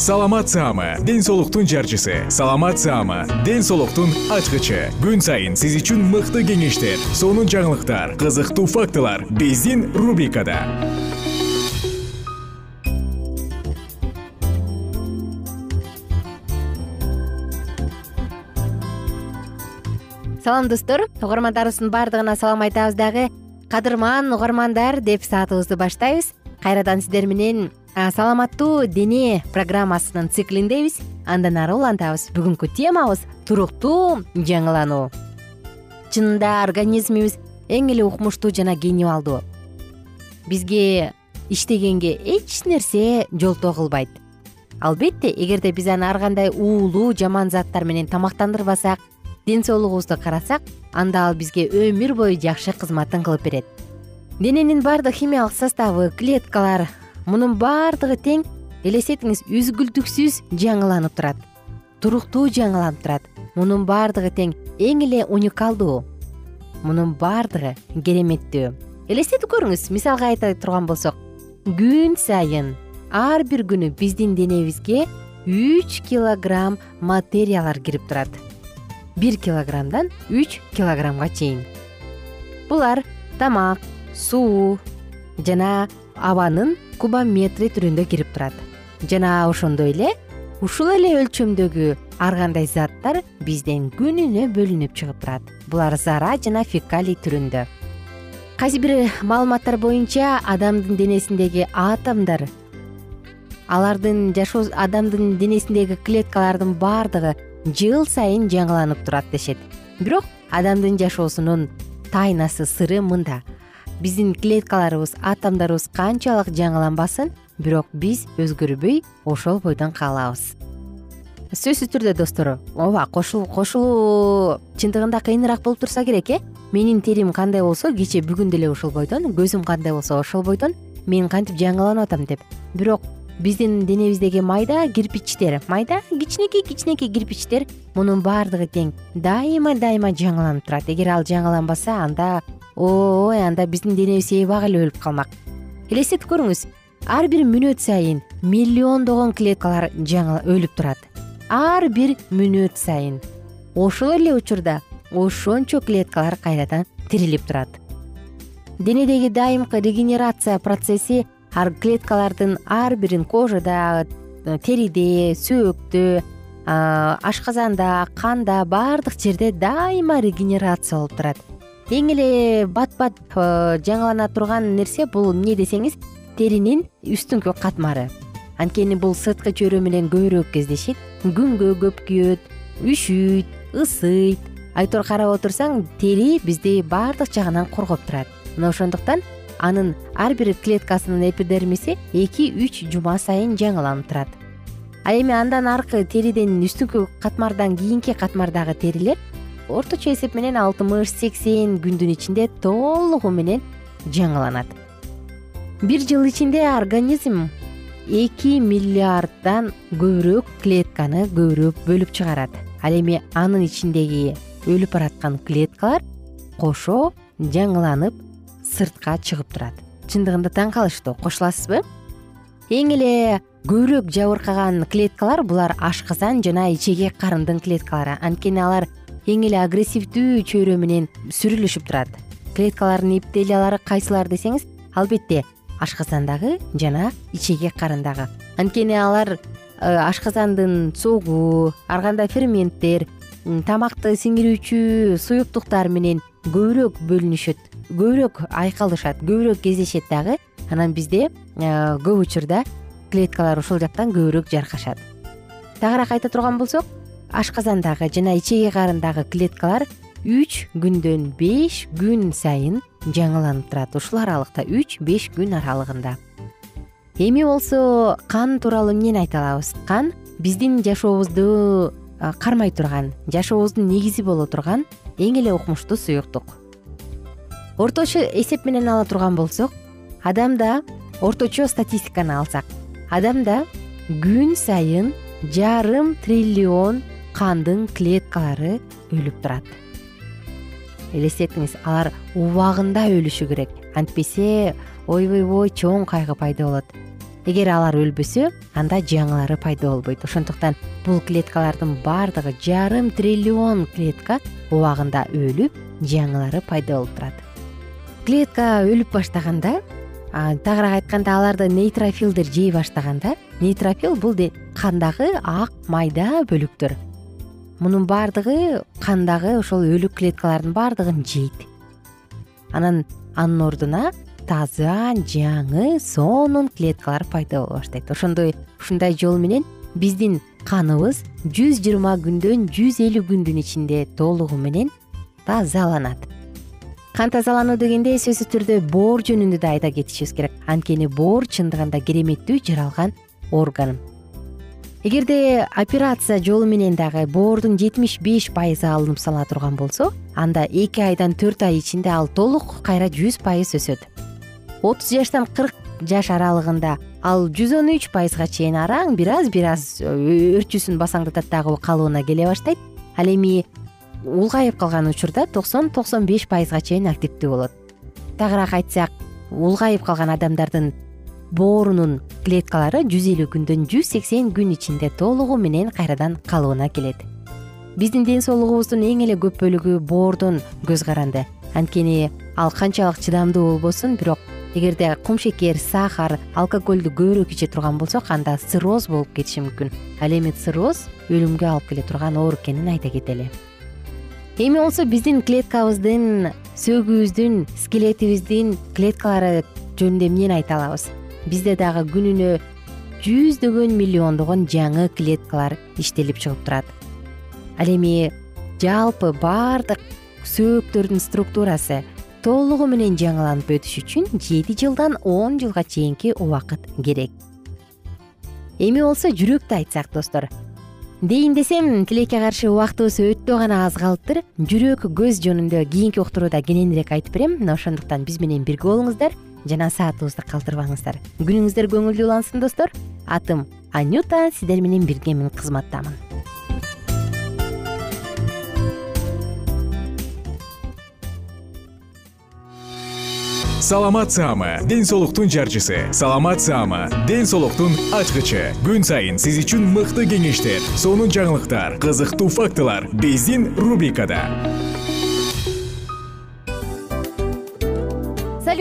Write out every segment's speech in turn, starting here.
саламат саама ден соолуктун жарчысы. Саламат саама ден соолуктун ачкычы. Күн сайын сиз үчүн мыкты кеңештер сонун жаңылыктар кызыктуу фактылар биздин рубрикада. Салам достор. Угармандарыбыздын баардыгына салам айтабыз дагы. Кадырман угармандар деп саатыбызды баштайбыз. Кайрадан сиздер менен саламаттуу дене программасынын циклиндебиз. Андан ары улантабыз. Бүгүнкү темабыз туруктуу жаңылануу. Чынында организмибиз эң эле укмуштуу жана генералдуу бизге иштегенге эч нерсе жолтоо кылбайт. Албетте эгерде биз аны ар кандай уулуу жаман заттар менен тамактандырбасак ден соолугубузду карасак анда ал бизге өмүр бою жакшы кызматын кылып берет. Дененин баардык химиялык составы клеткалар мунун баардыгы тең элестетиңиз үзгүлтүксүз жаңыланып турат. Туруктуу жаңыланып турат. Мунун баардыгы тең эң эле уникалдуу. Мунун баардыгы кереметтүү. Элестетип көрүңүз мисалга айта турган болсок. Күн сайын ар бир күнү биздин денебизге үч килограмм материялар кирип турат. Бир килограммдан үч килограммга чейин. Булар тамак суу жана абанын кубометри түрүндө кирип турат. Жана ошондой эле ушул эле өлчөмдөгү ар кандай заттар бизден күнүнө бөлүнүп чыгып турат. Булар зара жана фекалий түрүндө. Кайсы бир маалыматтар боюнча адамдын денесиндеги атомдор алардын жашоо адамдын денесиндеги клеткалардын баардыгы жыл сайын жаңыланып турат дешет. Бирок адамдын жашоосунун тайнасы сыры мында биздин клеткаларыбыз атомдорубуз канчалык жаңыланбасын бирок биз өзгөрбөй ошол бойдон калабыз. Сөзсүз түрдө достор ооба кошулуу чындыгында кыйыныраак болуп турса керек э? Менин терим кандай болсо кечээ бүгүн деле ушул бойдон көзүм кандай болсо ошол бойдон мен кантип жаңыланып атам деп. Бирок биздин денебиздеги майда кирпичтер майда кичинекей кичинекей кирпичтер мунун баардыгы тең дайыма дайыма жаңыланып турат. Эгер ал жаңыланбаса анда ой анда биздин денебиз эбак эле өлүп калмак. Элестетип көрүңүз ар бир мүнөт сайын миллиондогон клеткалар өлүп турат. Ар бир мүнөт сайын ошол эле учурда ошончо клеткалар кайрадан тирилип турат. Денедеги дайымкы регенерация процесси ар клеткалардын ар бирин кожада териде сөөктө ашказанда канда баардык жерде дайыма регенерация болуп турат эң эле бат бат э, жаңылана турган нерсе бул эмне десеңиз теринин үстүңкү катмары. Анткени бул сырткы чөйрө менен көбүрөөк кездешет. Күнгө көп күйөт үшүйт ысыйт. Айтор карап отурсаң тери бизди баардык жагынан коргоп турат. Мына ошондуктан анын ар бир клеткасынын эпидермиси эки үч жума сайын жаңыланып турат. А эми андан аркы териден үстүңкү катмардан кийинки катмардагы терилер орточо эсеп менен алтымыш сексен күндүн ичинде толугу менен жаңыланат. Бир жыл ичинде организм эки миллиарддан көбүрөөк клетканы көбүрөөк бөлүп чыгарат. Ал эми анын ичиндеги өлүп бараткан клеткалар кошо жаңыланып сыртка чыгып турат. Чындыгында таң калыштуу кошуласызбы? Эң эле көбүрөөк жабыркаган клеткалар булар ашказан жана ичеги карындын клеткалары. Анткени алар эң эле агрессивдүү чөйрө менен сүрүлүшүп турат. Клеткалардын эпителиялары кайсылар десеңиз албетте ашказандагы жана ичеги карындагы анткени алар э, ашказандын согу ар кандай ферменттер тамакты сиңирүүчү суюктуктар менен көбүрөөк бөлүнүшөт көбүрөөк айкалышат көбүрөөк кездешет дагы анан бизде э, көп учурда клеткалар ушул жактан көбүрөөк жаркашат. Тагыраак айта турган болсок ашказандагы жана ичеги карындагы клеткалар үч күндөн беш күн сайын жаңыланып турат. Ушул аралыкта үч беш күн аралыгында. Эми болсо кан тууралуу эмнени айта алабыз? Кан биздин жашообузду кармай турган жашообуздун негизи боло турган эң эле укмуштуу суюктук. Орточо эсеп менен ала турган болсок адамда орточо статистиканы алсак. Адамда күн сайын жарым триллион кандын клеткалары өлүп турат. Элестетиңиз алар убагында өлүшү керек. Антпесе ойбойбой чоң кайгы пайда болот. Эгер алар өлбөсө анда жаңылары пайда болбойт. Ошондуктан бул клеткалардын баардыгы жарым триллион клетка убагында өлүп жаңылары пайда болуп турат. Клетка өлүп баштаганда тагыраак айтканда аларды нейтрофилдер жей баштаганда нейтрофил бул кандагы ак майда бөлүктөр мунун баардыгы кандагы ошол өлүк клеткалардын баардыгын жейт. Анан анын ордуна таза жаңы сонун клеткалар пайда боло баштайт. Ошондой ушундай жол менен биздин каныбыз жүз жыйырма күндөн жүз элүү күндүн ичинде толугу менен тазаланат. Кан тазалануу дегенде сөзсүз түрдө боор жөнүндө да айта кетишибиз керек. Анткени боор чындыгында кереметтүү жаралган орган эгерде операция жолу менен дагы боордун жетимиш беш пайызы алынып сала турган болсо анда эки айдан төрт ай ичинде ал толук кайра жүз пайыз өсөт. Отуз жаштан кырк жаш аралыгында ал жүз он үч пайызга чейин араң бир аз бир аз өрчүүсүн басаңдатат дагы калыбына келе баштайт. Ал эми улгайып калган учурда токсон токсон беш пайызга чейин активдүү болот. Тагыраак айтсак улгайып калган адамдардын боорунун клеткалары жүз элүү күндөн жүз сексен күн ичинде толугу менен кайрадан калыбына келет. Биздин ден соолугубуздун эң эле көп бөлүгү боордон көз каранды. Анткени ал канчалык чыдамдуу болбосун бирок эгерде кумшекер сахар алкоголду көбүрөөк иче турган болсок анда цирроз болуп кетиши мүмкүн. Ал эми цирроз өлүмгө алып келе турган оору экенин айта кетели. Эми болсо биздин клеткабыздын сөөгүбүздүн скелетибиздин клеткалары жөнүндө эмнени айта алабыз бизде дагы күнүнө жүздөгөн миллиондогон жаңы клеткалар иштелип чыгып турат. Ал эми жалпы баардык сөөктөрдүн структурасы толугу менен жаңыланып өтүш үчүн жети жылдан он жылга чейинки убакыт керек. Эми болсо жүрөктү айтсак достор. Дейин десем тилекке каршы убактыбыз өтө гана аз калыптыр. Жүрөк көз жөнүндө кийинки уктурууда кененирээк айтып берем. Мына ошондуктан биз менен бирге болуңуздар жана саатыбызды калтырбаңыздар. Күнүңүздөр көңүлдүү улансын достор. Атым анюта сиздер менен биргемин кызматтамын. Саламат саама ден соолуктун жарчысы. Саламат саама ден соолуктун ачкычы. Күн сайын сиз үчүн мыкты кеңештер сонун жаңылыктар кызыктуу фактылар биздин рубрикада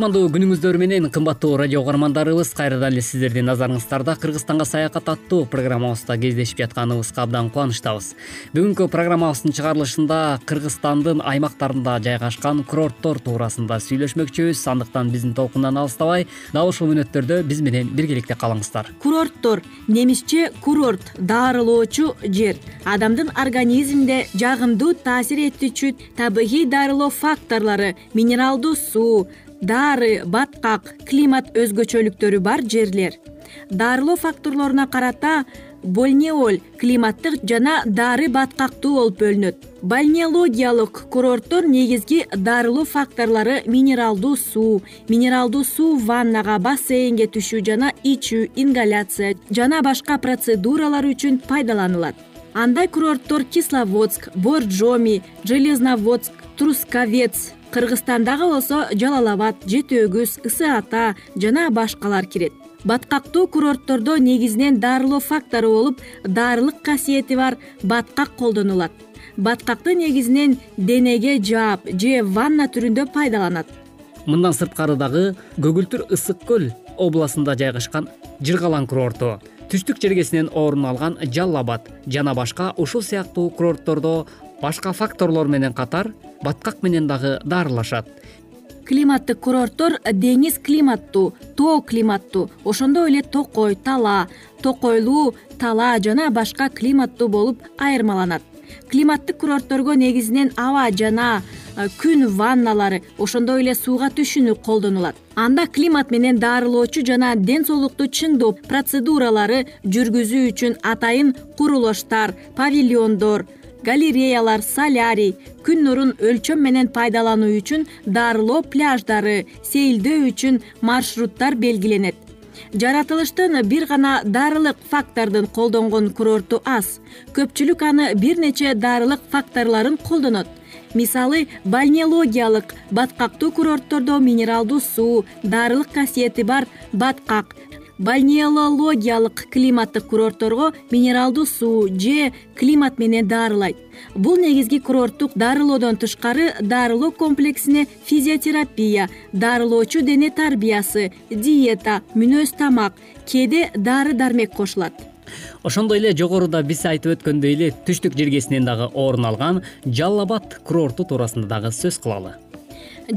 кутмандуу күнүңүздөр менен кымбаттуу радио угармандарыбыз кайрадан эле сиздердин назарыңыздарда кыргызстанга саякат аттуу программабызда кездешип жатканыбызга абдан кубанычтабыз. Бүгүнкү программабыздын чыгарылышында кыргызстандын аймактарында жайгашкан курорттор туурасында сүйлөшмөкчүбүз. Андыктан биздин толкундан алыстабай дал ушул мүнөттөрдө биз менен биргеликте калыңыздар. Курорттор немисче курорт даарылоочу жер. Адамдын организмине жагымдуу таасир этүүчү табигый дарылоо факторлору минералдуу суу дары баткак климат өзгөчөлүктөрү бар жерлер. Дарылоо факторлоруна карата больнеоль климаттык жана дары баткактуу болуп бөлүнөт. Бальнеологиялык курорттор негизги дарылоо факторлору минералдуу суу минералдуу суу ваннага бассейнге түшүү жана ичүү ингаляция жана башка процедуралар үчүн пайдаланылат. Андай курорттор кисловодск боржоми железноводск трускавец кыргызстандагы болсо жалал абад жети өгүз ысы ата жана башкалар кирет. Баткактуу курорттордо негизинен дарылоо фактору болуп дарылык касиети бар баткак колдонулат. Баткакты негизинен денеге жаап же ванна түрүндө пайдаланат. Мындан сырткары дагы көгүлтүр ысык көл областында жайгашкан жыргалаң курорту түштүк жергесинен орун алган жалал абад жана башка ушул сыяктуу курорттордо башка факторлор менен катар баткак менен дагы дарылашат. Климаттык курорттор деңиз климаттуу тоо климаттуу ошондой эле токой талаа токойлуу талаа жана башка климаттуу болуп айырмаланат. Климаттык курортторго негизинен аба жана күн ванналары ошондой эле сууга түшүүнү колдонулат. Анда климат менен дарылоочу жана ден соолукту чыңдоо процедуралары жүргүзүү үчүн атайын курулуштар павильондор галереялар солярий күн нурун өлчөм менен пайдалануу үчүн дарылоо пляждары сейилдөө үчүн маршруттар белгиленет. Жаратылыштын бир гана дарылык фактордун колдонгон курорту аз. Көпчүлүк аны бир нече дарылык факторлорун колдонот. Мисалы бальнеологиялык баткактуу курорттордо минералдуу суу дарылык касиети бар баткак бальнеологиялык климаттык курортторго минералдуу суу же климат менен даарылайт бул негизги курорттук дарылоодон тышкары дарылоо комплексине физиотерапия дарылоочу дене тарбиясы диета мүнөз тамак кээде дары дармек кошулат. Ошондой эле жогоруда биз айтып өткөндөй эле түштүк жиргесинен дагы орун алган жалал абад курорту туурасында дагы сөз кылалы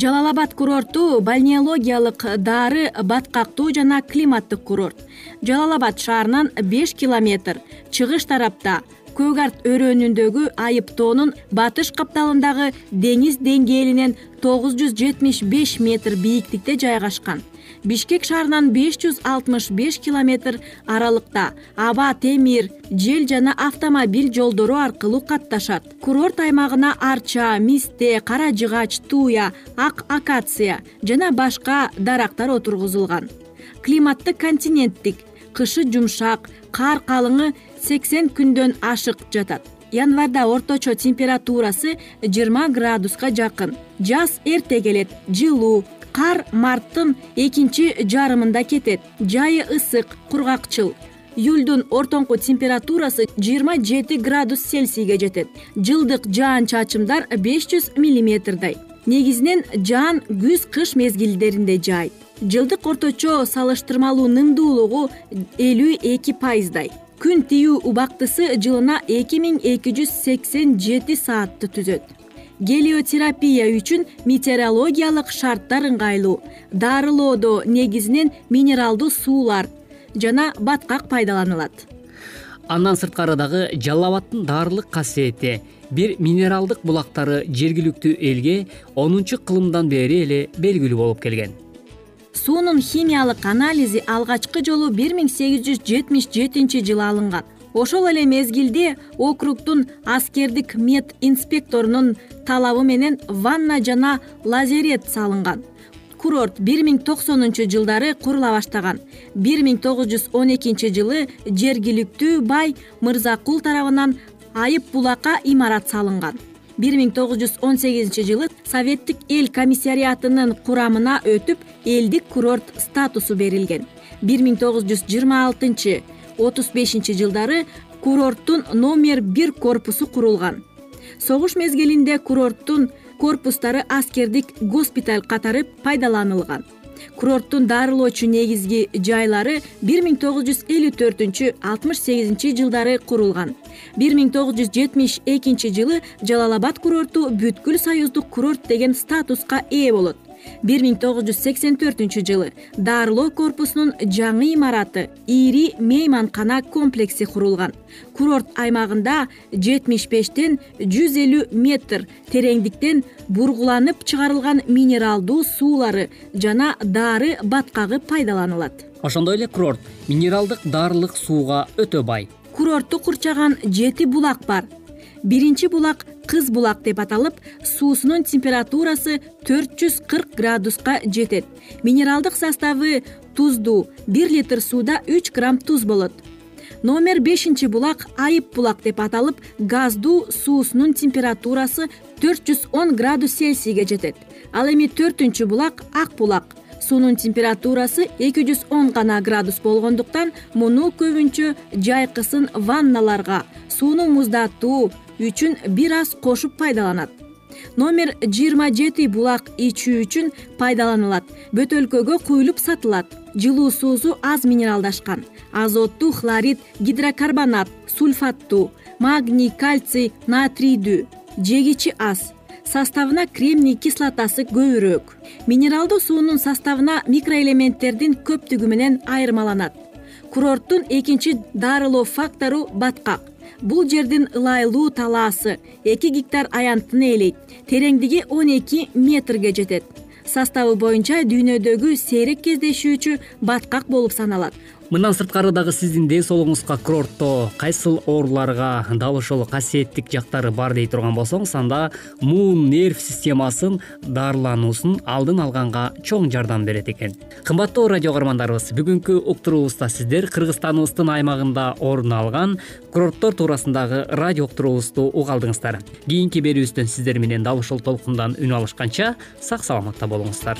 жалал абад курорту бальнеологиялык дары баткактуу жана климаттык курорт. Жалал абад шаарынан беш километр. Чыгыш тарапта көк арт өрөөнүндөгү айып тоонун батыш капталындагы деңиз деңгээлинен тогуз жүз жетимиш беш метр бийиктикте жайгашкан бишкек шаарынан беш жүз алтымыш беш километр аралыкта аба темир жел жана автомобиль жолдору аркылуу катташат. Курорт аймагына арча мисте кара жыгач туя ак акация жана башка дарактар отургузулган. Климаты континенттик кышы жумшак кар калыңы сексен күндөн ашык жатат. Январда орточо температурасы жыйырма градуска жакын. Жаз эрте келет жылуу кар марттын экинчи жарымында кетет. Жайы ысык кургакчыл. Июлдун ортоңку температурасы жыйырма жети градус цельсийге жетет. Жылдык жаан чачымдар беш жүз миллиметрдей. Негизинен жаан күз кыш мезгилдеринде жаайт жылдык орточо салыштырмалуу нымдуулугу элүү эки пайыздай. Күн тиүү убактысы жылына эки миң эки жүз сексен жети саатты түзөт гелиотерапия үчүн метеорологиялык шарттар ыңгайлуу. Дарылоодо негизинен минералдуу суулар жана баткак пайдаланылат. Андан сырткары дагы жалал абаддын даарылык касиети. Бир минералдык булактары жергиликтүү элге онунчу кылымдан бери эле белгилүү болуп келген. Суунун химиялык анализи алгачкы жолу бир миң сегиз жүз жетимиш жетинчи жылы алынган ошол эле мезгилде округдун аскердик мед инспекторунун талабы менен ванна жана лазерет салынган. Курорт бир миң токсонунчу жылдары курула баштаган. бир миң тогуз жүз он экинчи жылы жергиликтүү бай мырзакул тарабынан айып булакка имарат салынган. бир миң тогуз жүз он сегизинчи жылы советтик эл комиссариатынын курамына өтүп элдик курорт статусу берилген. бир миң тогуз жүз жыйырма алтынчы отуз бешинчи жылдары курорттун номер бир корпусу курулган. Согуш мезгилинде курорттун корпустары аскердик госпиталь катары пайдаланылган. Курорттун дарылоочу негизги жайлары бир миң тогуз жүз элүү төртүнчү алтымыш сегизинчи жылдары курулган. бир миң тогуз жүз жетимиш экинчи жылы жалал абад курорту бүткүл союздук курорт деген статуска ээ болот бир миң тогуз жүз сексен төртүнчү жылы дарылоо корпусунун жаңы имараты ири мейманкана комплекси курулган. Курорт аймагында жетимиш бештен жүз элүү метр тереңдиктен бургуланып чыгарылган минералдуу суулары жана дары баткагы пайдаланылат. Ошондой эле курорт минералдык дарылык сууга өтө бай. Курортту курчаган жети булак бар. Биринчи булак кыз булак деп аталып суусунун температурасы төрт жүз кырк градуска жетет. Минералдык составы туздуу бир литр сууда үч грамм туз болот. Номер бешинчи булак айып булак деп аталып газдуу суусунун температурасы төрт жүз он градус цельсийге жетет. Ал эми төртүнчү булак ак булак. Суунун температурасы эки жүз он гана градус болгондуктан муну көбүнчө жайкысын ванналарга сууну муздатуу үчүн бир аз кошуп пайдаланат. Номер жыйырма жети булак ичүү үчүн пайдаланылат бөтөлкөгө куюлуп сатылат. Жылуу суусу аз минералдашкан. Азоттуу хлорид гидрокарбонат сульфаттуу магний кальций натрийдүү. Жегичи аз. Составына кремний кислотасы көбүрөөк. Минералдуу суунун составына микроэлементтердин көптүгү менен айырмаланат. Курорттун экинчи дарылоо фактору баткак бул жердин ылайлуу талаасы эки гектар аянтты ээлейт тереңдиги он эки метрге жетет. Составы боюнча дүйнөдөгү сейрек кездешүүчү баткак болуп саналат мындан сырткары дагы сиздин ден соолугуңузга курортто кайсыл ооруларга дал ошол касиеттик жактары бар дей турган болсоңуз анда муун нерв системасын дарылануусун алдын алганга чоң жардам берет экен. Кымбаттуу радио каармандарыбыз бүгүнкү уктуруубузда сиздер кыргызстаныбыздын аймагында орун алган курорттор туурасындагы радио уктуруубузду уга алдыңыздар. Кийинки берүүбүздөн сиздер менен дал ушул толкундан үн алышканча сак саламатта болуңуздар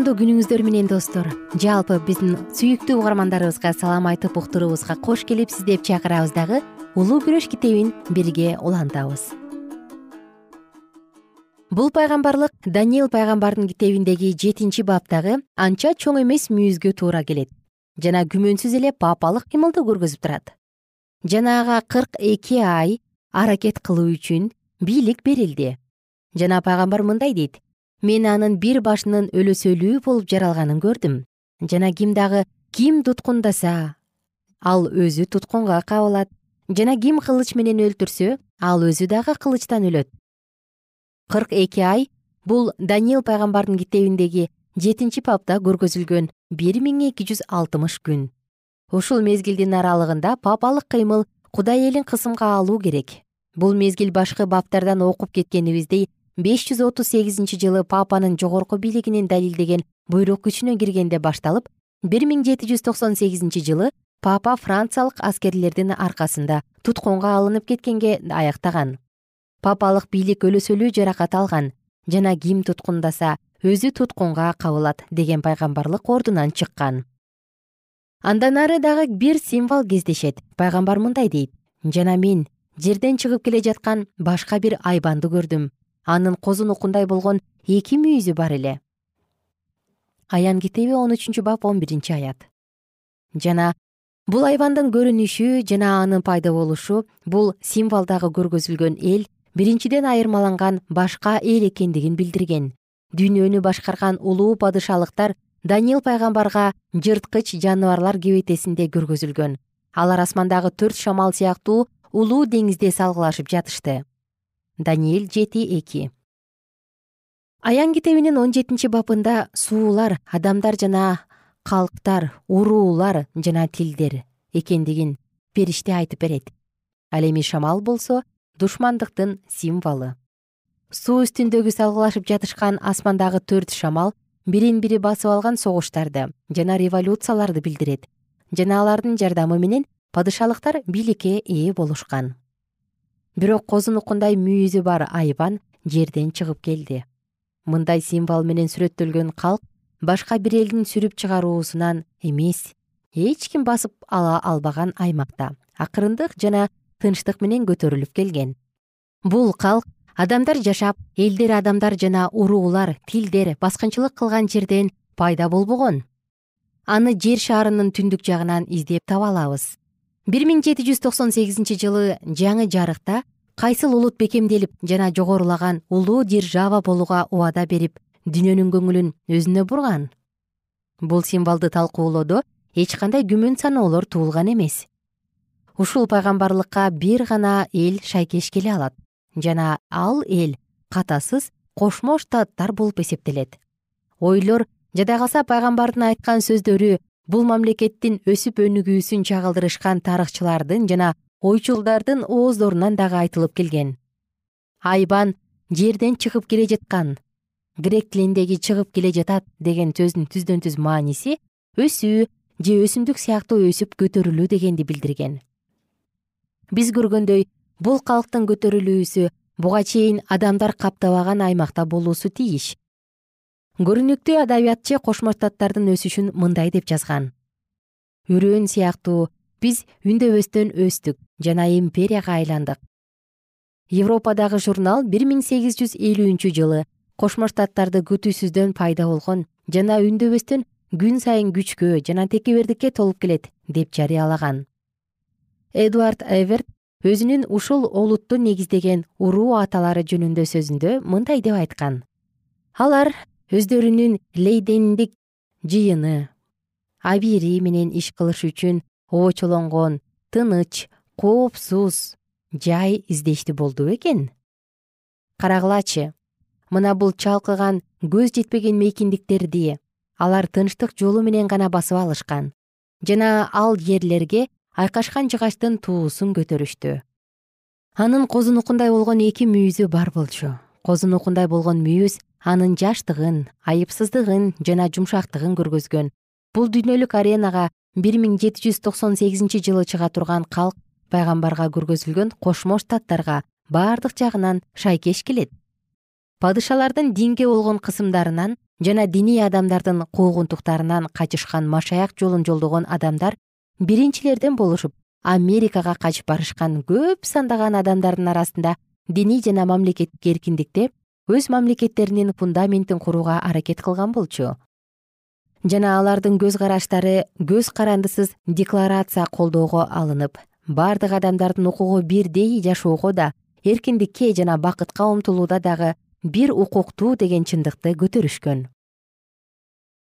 кутмандуу күнүңүздөр менен достор. Жалпы биздин сүйүктүү угармандарыбызга салам айтып уктуруубузга кош келипсиз деп чакырабыз дагы улуу күрөш китебин бирге улантабыз. Бул пайгамбарлык даниил пайгамбардын китебиндеги жетинчи баптагы анча чоң эмес мүйүзгө туура келет. Жана күмөнсүз эле папалык кыймылды көргөзүп турат. Жана ага кырк эки ай аракет кылуу үчүн бийлик берилди. Жана пайгамбар мындай дейт мен анын бир башынын өлөсөлүү болуп жаралганын көрдүм. Жана ким дагы ким туткундаса ал өзү туткунга кабылат жана ким кылыч менен өлтүрсө ал өзү дагы кылычтан өлөт. Кырк эки ай бул даниил пайгамбардын китебиндеги жетинчи бапта көргөзүлгөн бир миң эки жүз алтымыш күн. Ушул мезгилдин аралыгында папалык кыймыл кудай элин кысымга алуу керек. Бул мезгил башкы баптардан окуп кеткенибиздей беш жүз отуз сегизинчи жылы папанын жогорку бийлигинин далилдеген буйрук күчүнө киргенде башталып бир миң жети жүз токсон сегизинчи жылы папа франциялык аскерлердин аркасында туткунга алынып кеткенге аяктаган папалык бийлик өлөсөлүү жаракат алган жана ким туткундаса өзү туткунга кабылат деген пайгамбарлык ордунан чыккан. Андан ары дагы бир символ кездешет. Пайгамбар мындай дейт жана мен жерден чыгып келе жаткан башка бир айбанды көрдүм анын козунукундай болгон эки мүйүзү бар эле. Аян китеби он үчүнчү бап он биринчи аят. Жана бул айбандын көрүнүшү жана анын пайда болушу бул символдогу көргөзүлгөн эл биринчиден айырмаланган башка эл экендигин билдирген. Дүйнөнү башкарган улуу падышалыктар даниил пайгамбарга жырткыч жаныбарлар кебетесинде көргөзүлгөн. Алар асмандагы төрт шамал сыяктуу улуу деңизде салгылашып жатышты даниил жети эки. Аян китебинин он жетинчи бабында суулар адамдар жана калктар уруулар жана тилдер экендигин периште айтып берет. Ал эми шамал болсо душмандыктын символу. Суу үстүндөгү салгылашып жатышкан асмандагы төрт шамал бирин бири басып алган согуштарды жана революцияларды билдирет. Жана алардын жардамы менен падышалыктар бийликке ээ болушкан бирок козунукундай мүйүзү бар айбан жерден чыгып келди. Мындай символ менен сүрөттөлгөн калк башка бир элдин сүрүп чыгаруусунан эмес. Эч ким басып ала албаган аймакта акырындык жана тынчтык менен көтөрүлүп келген. Бул калк адамдар жашап элдер адамдар жана уруулар тилдер баскынчылык кылган жерден пайда болбогон. Аны жер шарынын түндүк жагынан издеп таба алабыз бир миң жети жүз токсон сегизинчи жылы жаңы жарыкта кайсыл улут бекемделип жана жогорулаган улуу держава болууга убада берип дүйнөнүн көңүлүн өзүнө бурган. Бул символду талкуулоодо эч кандай күмөн саноолор туулган эмес. Ушул пайгамбарлыкка бир гана эл шайкеш келе алат жана ал эл катасыз кошмо штаттар болуп эсептелет. Ойлор жада калса пайгамбардын айткан сөздөрү бул мамлекеттин өсүп өнүгүүсүн чагылдырышкан тарыхчылардын жана ойчулдардын ооздорунан дагы айтылып келген. Айбан жерден чыгып келе жаткан грек тилиндеги чыгып келе жатат деген сөздүн түздөн түз мааниси өсүү же өсүмдүк сыяктуу өсүп көтөрүлүү дегенди билдирген. Биз көргөндөй бул калктын көтөрүлүүсү буга чейин адамдар каптабаган аймакта болуусу тийиш көрүнүктүү адабиятчы кошмо штаттардын өсүшүн мындай деп жазган. Үрөөн сыяктуу биз үндөбөстөн өстүк жана империяга айландык европадагы журнал бир миң сегиз жүз элүүнчү жылы кошмо штаттарды күтүүсүздөн пайда болгон жана үндөбөстөн күн сайын күчкө жана текебердикке толуп келет деп жарыялаган. Эдуард эверт өзүнүн ушул олутту негиздеген уруу аталары жөнүндө сөзүндө мындай деп айткан. Алар өздөрүнүн лейдендик жыйыны абири менен иш кылыш үчүн обочолонгон тыныч коопсуз жай издешти болду бекен карагылачы мына бул чалкыган көз жетпеген мейкиндиктерди алар тынчтык жолу менен гана басып алышкан жана ал жерлерге айкашкан жыгачтын туусун көтөрүштү. Анын козунукундай болгон эки мүйүзү бар болчу. Козунукундай болгон мүйүз анын жаштыгын айыпсыздыгын жана жумшактыгын көргөзгөн. Бул дүйнөлүк аренага бир миң жети жүз токсон сегизинчи жылы чыга турган калк пайгамбарга көргөзүлгөн кошмо штаттарга бардык жагынан шайкеш келет. Падышалардын динге болгон кысымдарынан жана диний адамдардын куугунтуктарынан качышкан машаяк жолун жолдогон адамдар биринчилерден болушуп америкага качып барышкан көп сандаган адамдардын арасында диний жана мамлекеттик эркиндикте өз мамлекеттеринин фундаментин курууга аракет кылган болчу. Жана алардын көз караштары көз карандысыз декларация колдоого алынып бардык адамдардын укугу бирдей жашоого да эркиндикке жана бакытка умтулууда дагы бир укуктуу деген чындыкты көтөрүшкөн.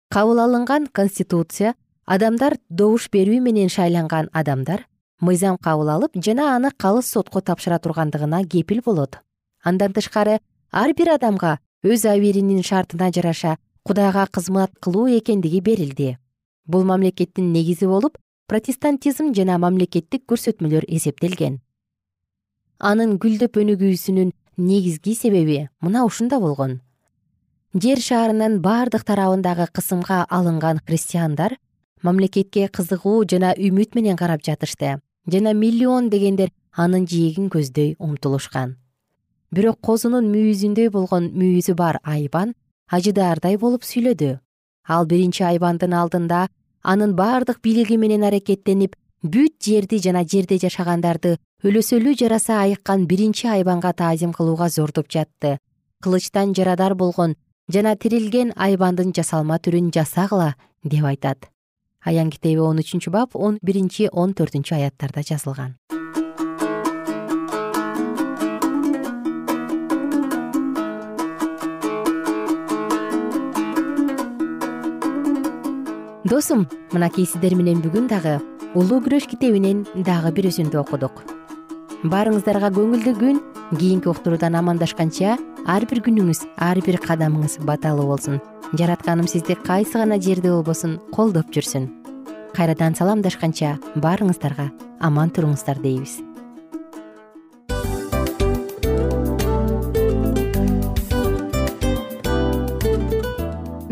Кабыл алынган конституция адамдар добуш берүү менен шайланган адамдар мыйзам кабыл алып жана аны калыс сотко тапшыра тургандыгына кепил болот. Андан тышкары ар бир адамга өз абийиринин шартына жараша кудайга кызмат кылуу экендиги берилди. Бул мамлекеттин негизи болуп протестантизм жана мамлекеттик көрсөтмөлөр эсептелген. Анын гүлдөп өнүгүүсүнүн негизги себеби мына ушунда болгон. Жер шаарынын бардык тарабындагы кысымга алынган христиандар мамлекетке кызыгуу жана үмүт менен карап жатышты жана миллион дегендер анын жээгин көздөй умтулушкан бирок козунун мүйүзүндөй болгон мүйүзү бар айбан ажыдаардай болуп сүйлөдү. Ал биринчи айбандын алдында анын бардык бийлиги менен аракеттенип бүт жерди жана жерде жашагандарды өлөсөлүү жараса айыккан биринчи айбанга таазим кылууга зордуп жатты кылычтан жарадар болгон жана тирилген айбандын жасалма түрүн жасагыла деп айтат. Аян китеби он үчүнчү бап он биринчи он төртүнчү аяттарда жазылган досум мынакей сиздер менен бүгүн дагы улуу күрөш китебинен дагы бир үзүндү окудук. Баарыңыздарга көңүлдүү күн кийинки уктуруудан амандашканча ар бир күнүңүз ар бир кадамыңыз баталуу болсун. Жаратканым сизди кайсы гана жерде болбосун колдоп жүрсүн. Кайрадан саламдашканча баарыңыздарга аман туруңуздар дейбиз